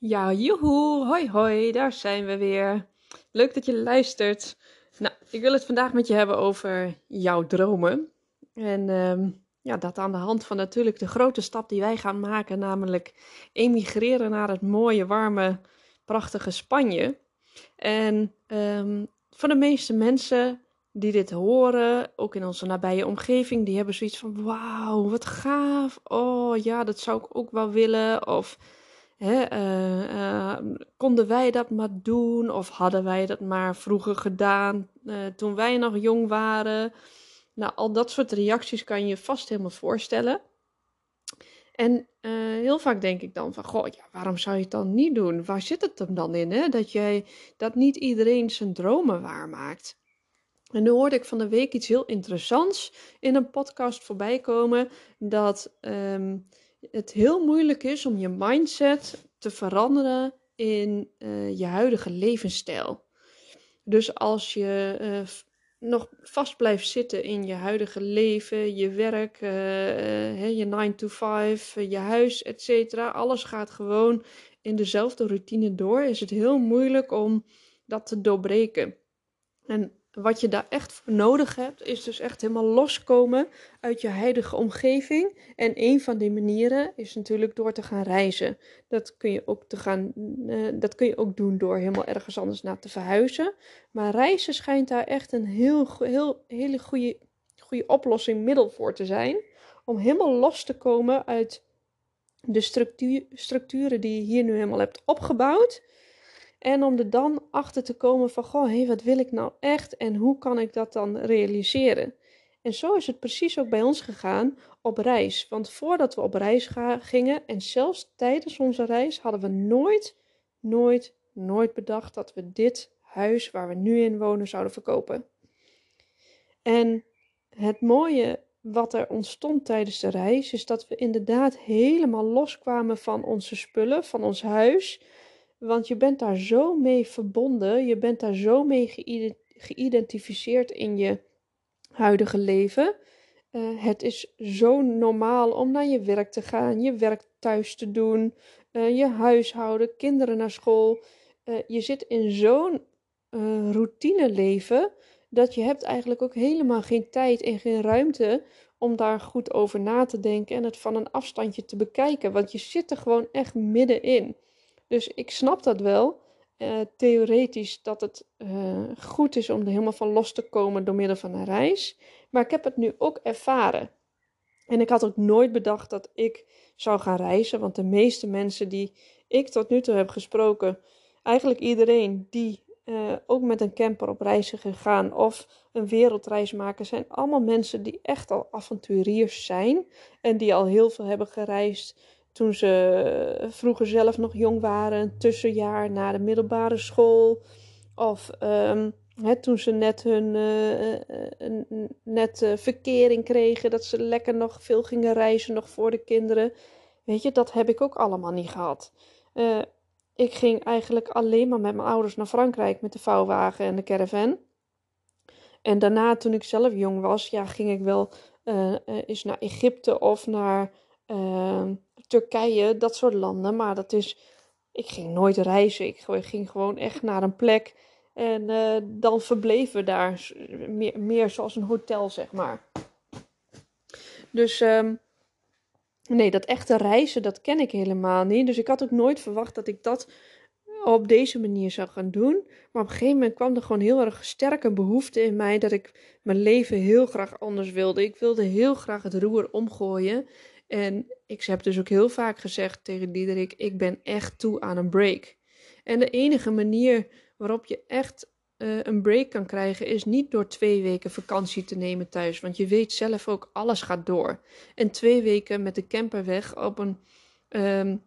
Ja, joehoe, hoi hoi, daar zijn we weer. Leuk dat je luistert. Nou, ik wil het vandaag met je hebben over jouw dromen. En ehm, ja, dat aan de hand van natuurlijk de grote stap die wij gaan maken, namelijk emigreren naar het mooie, warme, prachtige Spanje. En um, voor de meeste mensen die dit horen, ook in onze nabije omgeving, die hebben zoiets van: wauw, wat gaaf. Oh ja, dat zou ik ook wel willen. Of Hè, uh, konden wij dat maar doen? Of hadden wij dat maar vroeger gedaan uh, toen wij nog jong waren? Nou, al dat soort reacties kan je je vast helemaal voorstellen. En heel vaak denk ik dan van, goh, ja, waarom zou je het dan niet doen? Waar zit het hem dan in, hè? Dat, jij, dat niet iedereen zijn dromen waarmaakt. En nu hoorde ik van de week iets heel interessants in een podcast voorbij komen. Dat um, het heel moeilijk is om je mindset te veranderen in uh, je huidige levensstijl. Dus als je uh, nog vast blijft zitten in je huidige leven, je werk, uh, je 9 to 5, je huis, etc. Alles gaat gewoon in dezelfde routine door. Is het heel moeilijk om dat te doorbreken. En wat je daar echt voor nodig hebt, is dus echt helemaal loskomen uit je huidige omgeving. En een van die manieren is natuurlijk door te gaan reizen. Dat kun je ook, te gaan, uh, dat kun je ook doen door helemaal ergens anders naar te verhuizen. Maar reizen schijnt daar echt een heel, heel, hele goede, goede oplossing, middel voor te zijn. Om helemaal los te komen uit de structuur, structuren die je hier nu helemaal hebt opgebouwd. En om er dan achter te komen van, goh, hé, wat wil ik nou echt en hoe kan ik dat dan realiseren? En zo is het precies ook bij ons gegaan op reis. Want voordat we op reis gingen en zelfs tijdens onze reis hadden we nooit, nooit, nooit bedacht dat we dit huis waar we nu in wonen zouden verkopen. En het mooie wat er ontstond tijdens de reis is dat we inderdaad helemaal loskwamen van onze spullen, van ons huis want je bent daar zo mee verbonden, je bent daar zo mee geïdentificeerd in je huidige leven. Uh, het is zo normaal om naar je werk te gaan, je werk thuis te doen, uh, je huishouden, kinderen naar school. Uh, je zit in zo'n routine leven dat je hebt eigenlijk ook helemaal geen tijd en geen ruimte om daar goed over na te denken en het van een afstandje te bekijken. Want je zit er gewoon echt middenin. Dus ik snap dat wel, uh, theoretisch, dat het uh, goed is om er helemaal van los te komen door middel van een reis. Maar ik heb het nu ook ervaren. En ik had ook nooit bedacht dat ik zou gaan reizen, want de meeste mensen die ik tot nu toe heb gesproken, eigenlijk iedereen die uh, ook met een camper op reis is gegaan of een wereldreis maken, zijn allemaal mensen die echt al avonturiers zijn en die al heel veel hebben gereisd toen ze vroeger zelf nog jong waren, een tussenjaar na de middelbare school. Of um, toen ze net hun uh, net, uh, verkering kregen, dat ze lekker nog veel gingen reizen, nog voor de kinderen. Weet je, dat heb ik ook allemaal niet gehad. Ik ging eigenlijk alleen maar met mijn ouders naar Frankrijk met de vouwwagen en de caravan. En daarna, toen ik zelf jong was, ja, ging ik wel eens naar Egypte of naar ehm, Turkije, dat soort landen. Maar dat is, ik ging nooit reizen. Ik ging gewoon echt naar een plek. En uh, dan verbleven we daar meer, meer zoals een hotel, zeg maar. Dus um, nee, dat echte reizen, dat ken ik helemaal niet. Dus ik had ook nooit verwacht dat ik dat op deze manier zou gaan doen. Maar op een gegeven moment kwam er gewoon heel erg sterke behoefte in mij dat ik mijn leven heel graag anders wilde. Ik wilde heel graag het roer omgooien. En ik heb dus ook heel vaak gezegd tegen Diederik: ik ben echt toe aan een break. En de enige manier waarop je echt uh, een break kan krijgen is niet door twee weken vakantie te nemen thuis. Want je weet zelf ook, alles gaat door. En twee weken met de camper weg op een, um,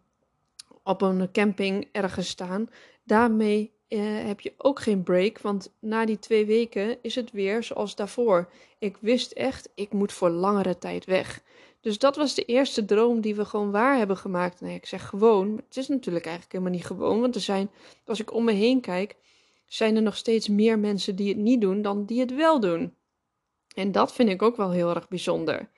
op een camping ergens staan. Daarmee eh, heb je ook geen break, want na die twee weken is het weer zoals daarvoor. Ik wist echt, ik moet voor langere tijd weg. Dus dat was de eerste droom die we gewoon waar hebben gemaakt. Nee, ik zeg gewoon, het is natuurlijk eigenlijk helemaal niet gewoon, want er zijn, als ik om me heen kijk, zijn er nog steeds meer mensen die het niet doen dan die het wel doen. En dat vind ik ook wel heel erg bijzonder.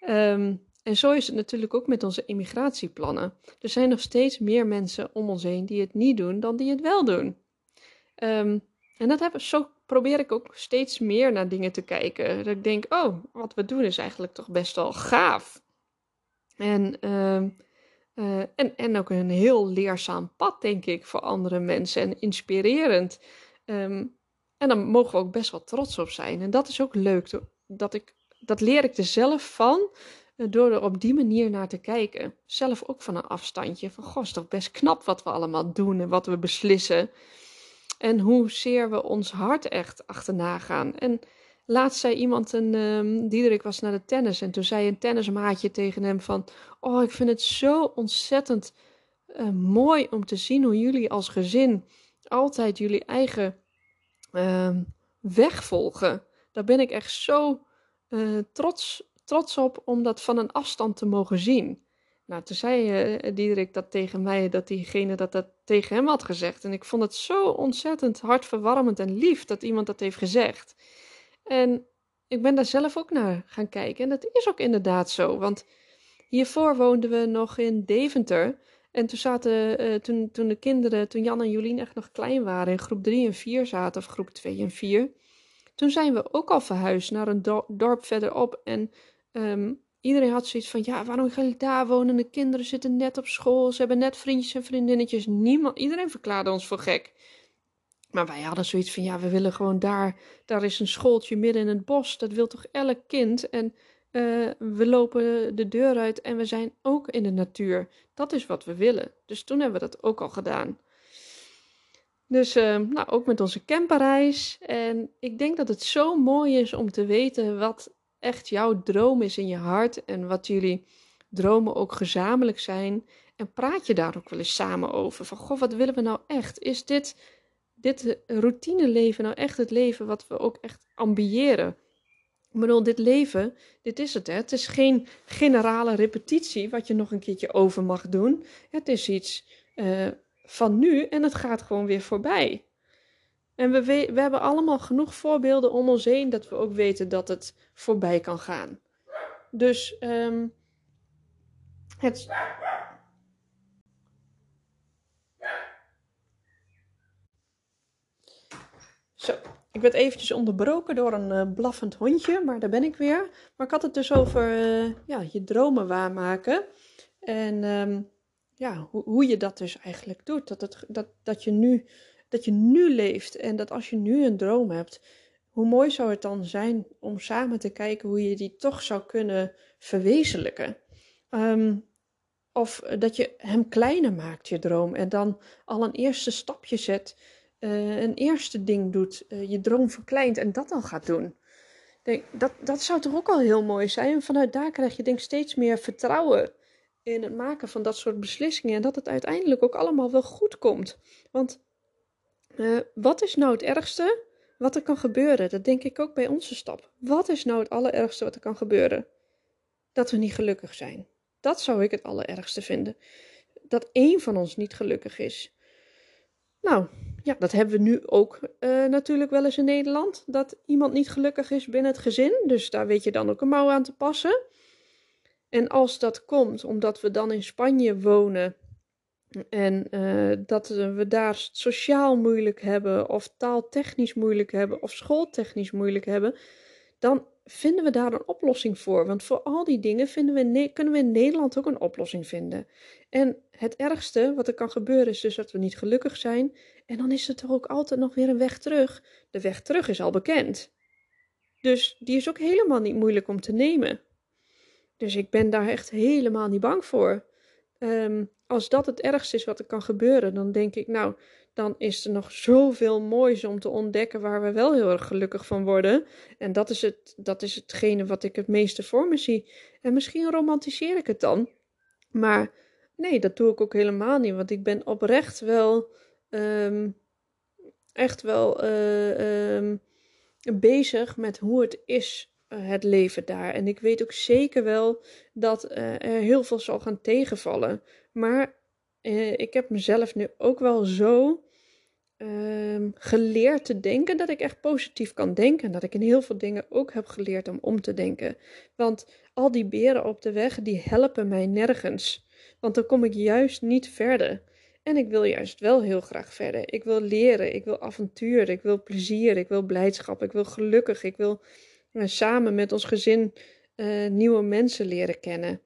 Ehm, en zo is het natuurlijk ook met onze immigratieplannen. Er zijn nog steeds meer mensen om ons heen die het niet doen dan die het wel doen. Ehm, en dat heb, zo probeer ik ook steeds meer naar dingen te kijken. Dat ik denk, oh, wat we doen is eigenlijk toch best wel gaaf. En, ehm, eh, en, en ook een heel leerzaam pad, denk ik, voor andere mensen. En inspirerend. Ehm, en dan mogen we ook best wel trots op zijn. En dat is ook leuk. Dat, ik, dat leer ik er zelf van. Eh, door er op die manier naar te kijken. Zelf ook van een afstandje. Van goh, is toch best knap wat we allemaal doen en wat we beslissen. En hoezeer we ons hart echt achterna gaan. En laatst zei iemand, een, um, Diederik was naar de tennis. En toen zei een tennismaatje tegen hem van... Oh, ik vind het zo ontzettend uh, mooi om te zien hoe jullie als gezin... altijd jullie eigen uh, weg volgen. Daar ben ik echt zo uh, trots trots op om dat van een afstand te mogen zien. Nou, toen zei uh, Diederik dat tegen mij, dat diegene dat dat tegen hem had gezegd. En ik vond het zo ontzettend hartverwarmend en lief dat iemand dat heeft gezegd. En ik ben daar zelf ook naar gaan kijken. En dat is ook inderdaad zo. Want hiervoor woonden we nog in Deventer. En toen zaten, uh, toen, toen de kinderen, toen Jan en Jolien echt nog klein waren, in groep 3 en 4 zaten, of groep 2 en 4. Toen zijn we ook al verhuisd naar een dorp verderop. En Um, iedereen had zoiets van, ja, waarom gaan jullie daar wonen? De kinderen zitten net op school, ze hebben net vriendjes en vriendinnetjes. Niemand, iedereen verklaarde ons voor gek. Maar wij hadden zoiets van, ja, we willen gewoon daar, daar is een schooltje midden in het bos. Dat wil toch elk kind? En uh, we lopen de deur uit en we zijn ook in de natuur. Dat is wat we willen. Dus toen hebben we dat ook al gedaan. Dus uh, nou, ook met onze camperreis. En ik denk dat het zo mooi is om te weten wat echt jouw droom is in je hart en wat jullie dromen ook gezamenlijk zijn. En praat je daar ook wel eens samen over? Van goh, wat willen we nou echt? Is dit, dit routineleven nou echt het leven wat we ook echt ambiëren? Ik bedoel, dit leven, dit is het. Hè? Het is geen generale repetitie wat je nog een keertje over mag doen. Het is iets uh, van nu en het gaat gewoon weer voorbij. En we, we hebben allemaal genoeg voorbeelden om ons heen dat we ook weten dat het voorbij kan gaan. Dus um, het. Zo, ik werd eventjes onderbroken door een uh, blaffend hondje, maar daar ben ik weer. Maar ik had het dus over uh, ja, je dromen waarmaken. En um, ja, hoe, hoe je dat dus eigenlijk doet. Dat, het, dat, dat je nu dat je nu leeft en dat als je nu een droom hebt, hoe mooi zou het dan zijn om samen te kijken hoe je die toch zou kunnen verwezenlijken. Um, of dat je hem kleiner maakt, je droom, en dan al een eerste stapje zet, uh, een eerste ding doet, uh, je droom verkleint en dat dan gaat doen. Denk, dat, dat zou toch ook al heel mooi zijn. En vanuit daar krijg je denk ik steeds meer vertrouwen in het maken van dat soort beslissingen. En dat het uiteindelijk ook allemaal wel goed komt. Want uh, wat is nou het ergste wat er kan gebeuren? Dat denk ik ook bij onze stap. Wat is nou het allerergste wat er kan gebeuren? Dat we niet gelukkig zijn. Dat zou ik het allerergste vinden. Dat één van ons niet gelukkig is. Nou, ja, dat hebben we nu ook uh, natuurlijk wel eens in Nederland. Dat iemand niet gelukkig is binnen het gezin. Dus daar weet je dan ook een mouw aan te passen. En als dat komt omdat we dan in Spanje wonen en uh, dat we daar sociaal moeilijk hebben, of taaltechnisch moeilijk hebben, of schooltechnisch moeilijk hebben, dan vinden we daar een oplossing voor. Want voor al die dingen vinden we kunnen we in Nederland ook een oplossing vinden. En het ergste wat er kan gebeuren is dus dat we niet gelukkig zijn. En dan is er toch ook altijd nog weer een weg terug. De weg terug is al bekend. Dus die is ook helemaal niet moeilijk om te nemen. Dus ik ben daar echt helemaal niet bang voor. Um, als dat het ergste is wat er kan gebeuren, dan denk ik, nou, dan is er nog zoveel moois om te ontdekken waar we wel heel erg gelukkig van worden. En dat is, het, dat is hetgene wat ik het meeste voor me zie. En misschien romantiseer ik het dan. Maar nee, dat doe ik ook helemaal niet. Want ik ben oprecht wel, ehm, echt wel uh, um, bezig met hoe het is, uh, het leven daar. En ik weet ook zeker wel dat uh, er heel veel zal gaan tegenvallen. Maar ik heb mezelf nu ook wel zo um, geleerd te denken dat ik echt positief kan denken. En dat ik in heel veel dingen ook heb geleerd om om te denken. Want al die beren op de weg, die helpen mij nergens. Want dan kom ik juist niet verder. En ik wil juist wel heel graag verder. Ik wil leren, ik wil avontuur, ik wil plezier, ik wil blijdschap, ik wil gelukkig, ik wil uh, samen met ons gezin uh, nieuwe mensen leren kennen.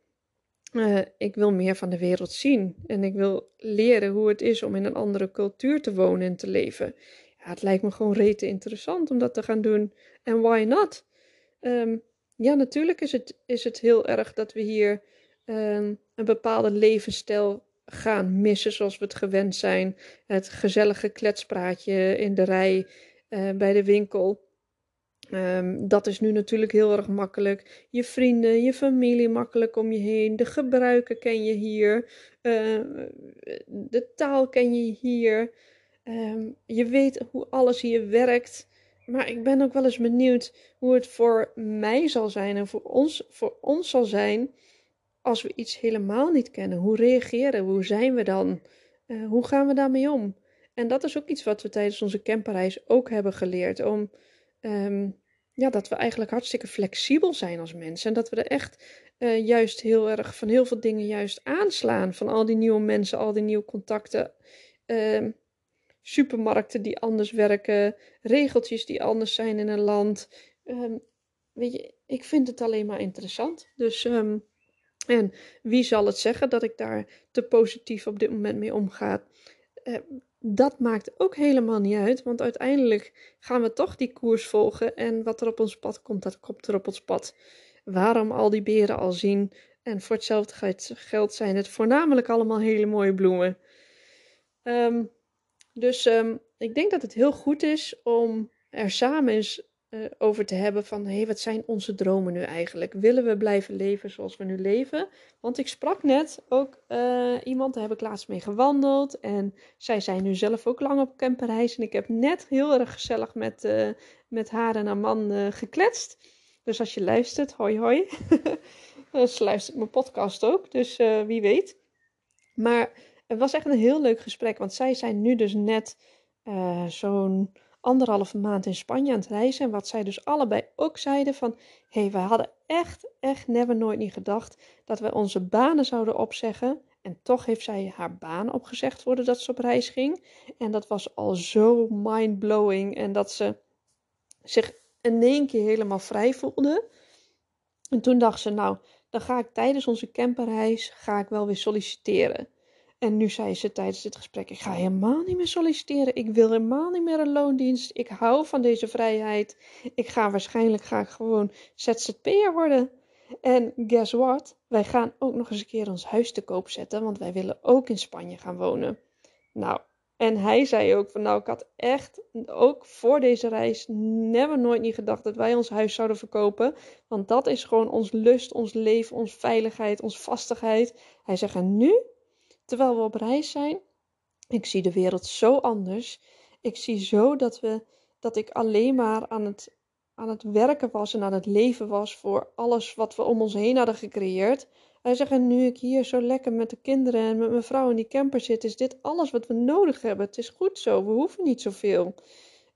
Ik wil meer van de wereld zien en ik wil leren hoe het is om in een andere cultuur te wonen en te leven. Ja, het lijkt me gewoon rete interessant om dat te gaan doen. En why not? Um, ja, natuurlijk is het, is het heel erg dat we hier um, een bepaalde levensstijl gaan missen zoals we het gewend zijn. Het gezellige kletspraatje in de rij uh, bij de winkel. Um, dat is nu natuurlijk heel erg makkelijk. Je vrienden, je familie makkelijk om je heen. De gebruiken ken je hier. Uh, de taal ken je hier. Um, je weet hoe alles hier werkt. Maar ik ben ook wel eens benieuwd hoe het voor mij zal zijn en voor ons, voor ons zal zijn als we iets helemaal niet kennen. Hoe reageren we? Hoe zijn we dan? Uh, hoe gaan we daarmee om? En dat is ook iets wat we tijdens onze camperreis ook hebben geleerd. Om um, ja, dat we eigenlijk hartstikke flexibel zijn als mensen. En dat we er echt uh, juist heel erg van heel veel dingen juist aanslaan. Van al die nieuwe mensen, al die nieuwe contacten. Uh, supermarkten die anders werken. Regeltjes die anders zijn in een land. Um, weet je, ik vind het alleen maar interessant. Dus, en wie zal het zeggen dat ik daar te positief op dit moment mee omga? Uh, dat maakt ook helemaal niet uit, want uiteindelijk gaan we toch die koers volgen en wat er op ons pad komt, dat komt er op ons pad. Waarom al die beren al zien en voor hetzelfde geld zijn het voornamelijk allemaal hele mooie bloemen. Um, dus um, ik denk dat het heel goed is om er samen eens uh, over te hebben van hé, hey, wat zijn onze dromen nu eigenlijk? Willen we blijven leven zoals we nu leven? Want ik sprak net ook uh, iemand, daar heb ik laatst mee gewandeld en zij zijn nu zelf ook lang op camperreis en ik heb net heel erg gezellig met, uh, met haar en haar man gekletst. Dus als je luistert, hoi hoi. Ze luistert mijn podcast ook, dus wie weet. Maar het was echt een heel leuk gesprek, want zij zijn nu dus net zo'n anderhalve maand in Spanje aan het reizen. En wat zij dus allebei ook zeiden van... Hé, hey, wij hadden echt, echt never nooit niet gedacht dat we onze banen zouden opzeggen. En toch heeft zij haar baan opgezegd voordat ze op reis ging. En dat was al zo mind-blowing. En dat ze zich in één keer helemaal vrij voelde. En toen dacht ze, nou, dan ga ik tijdens onze camperreis ga ik wel weer solliciteren. En nu zei ze tijdens dit gesprek: Ik ga helemaal niet meer solliciteren. Ik wil helemaal niet meer een loondienst. Ik hou van deze vrijheid. Ik ga waarschijnlijk ga ik gewoon ZZP'er worden. En guess what? Wij gaan ook nog eens een keer ons huis te koop zetten, want wij willen ook in Spanje gaan wonen. Nou, en hij zei ook van nou, ik had echt ook voor deze reis never nooit niet gedacht dat wij ons huis zouden verkopen. Want dat is gewoon ons lust, ons leven, ons veiligheid, ons vastigheid. Hij zegt en nu terwijl we op reis zijn. Ik zie de wereld zo anders. Ik zie zo dat, we, dat ik alleen maar aan het, aan het werken was en aan het leven was voor alles wat we om ons heen hadden gecreëerd. Hij zegt, en nu ik hier zo lekker met de kinderen en met mijn vrouw in die camper zit, is dit alles wat we nodig hebben. Het is goed zo, we hoeven niet zoveel.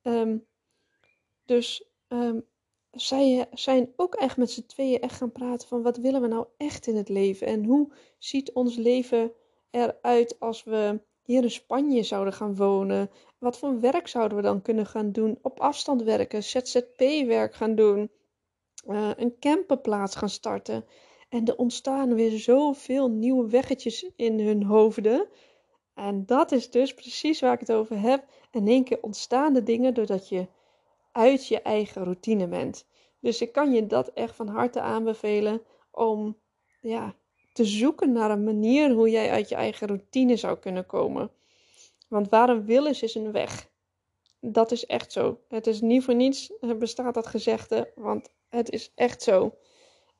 Um, dus um, zij zijn ook echt met z'n tweeën echt gaan praten van wat willen we nou echt in het leven en hoe ziet ons leven eruit als we hier in Spanje zouden gaan wonen? Wat voor werk zouden we dan kunnen gaan doen? Op afstand werken, ZZP-werk gaan doen, uh, een camperplaats gaan starten. En er ontstaan weer zoveel nieuwe weggetjes in hun hoofden. En dat is dus precies waar ik het over heb. In één keer ontstaan de dingen doordat je uit je eigen routine bent. Dus ik kan je dat echt van harte aanbevelen om ja, te zoeken naar een manier hoe jij uit je eigen routine zou kunnen komen. Want waar een wil is, is een weg. Dat is echt zo. Het is niet voor niets bestaat dat gezegde, want het is echt zo.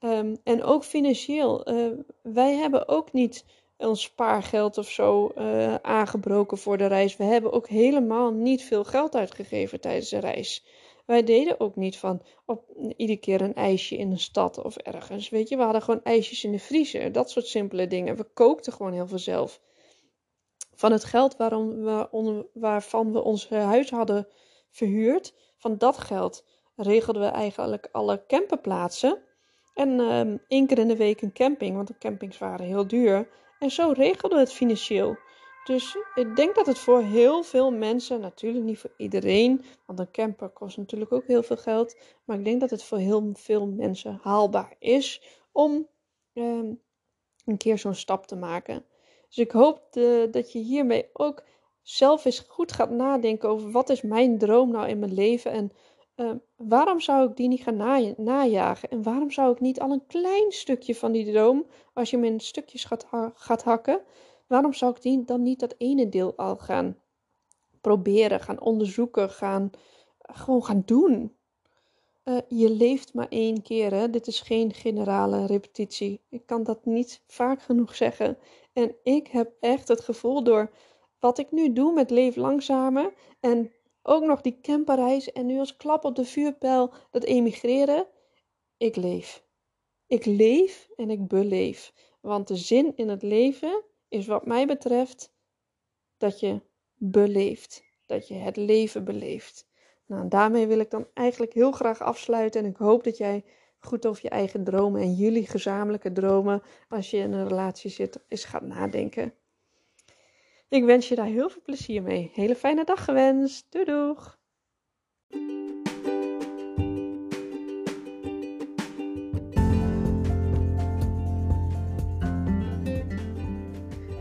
Um, en ook financieel. Uh, wij hebben ook niet ons spaargeld of zo uh, aangebroken voor de reis. We hebben ook helemaal niet veel geld uitgegeven tijdens de reis. Wij deden ook niet van op iedere keer een ijsje in een stad of ergens. Weet je, we hadden gewoon ijsjes in de vriezer. Dat soort simpele dingen. We kookten gewoon heel veel zelf. Van het geld waarom we, waarvan we ons huis hadden verhuurd, van dat geld regelden we eigenlijk alle camperplaatsen. En um, één keer in de week een camping, want de campings waren heel duur. En zo regelden we het financieel. Dus ik denk dat het voor heel veel mensen, natuurlijk niet voor iedereen, want een camper kost natuurlijk ook heel veel geld. Maar ik denk dat het voor heel veel mensen haalbaar is om ehm, een keer zo'n stap te maken. Dus ik hoop dat je hiermee ook zelf eens goed gaat nadenken over wat is mijn droom nou in mijn leven en uh, waarom zou ik die niet gaan najagen? En waarom zou ik niet al een klein stukje van die droom, als je hem in stukjes gaat, gaat hakken, waarom zou ik dan niet dat ene deel al gaan proberen, gaan onderzoeken, gaan, gewoon gaan doen? Uh, je leeft maar één keer, hè? dit is geen generale repetitie. Ik kan dat niet vaak genoeg zeggen. En ik heb echt het gevoel door wat ik nu doe met Leef Langzamer en ook nog die camperreis en nu als klap op de vuurpijl dat emigreren. Ik leef. Ik leef en ik beleef. Want de zin in het leven is wat mij betreft dat je beleeft. Dat je het leven beleeft. Nou, daarmee wil ik dan eigenlijk heel graag afsluiten. En ik hoop dat jij goed over je eigen dromen en jullie gezamenlijke dromen, als je in een relatie zit, eens gaat nadenken. Ik wens je daar heel veel plezier mee. Hele fijne dag gewenst. Doei doeg!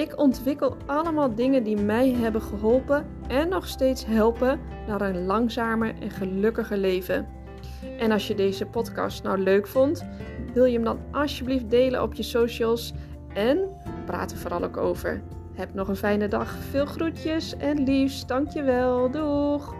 Ik ontwikkel allemaal dingen die mij hebben geholpen en nog steeds helpen naar een langzamer en gelukkiger leven. En als je deze podcast nou leuk vond, wil je hem dan alsjeblieft delen op je socials en praat er vooral ook over. Heb nog een fijne dag. Veel groetjes en liefst. Dankjewel. Doeg!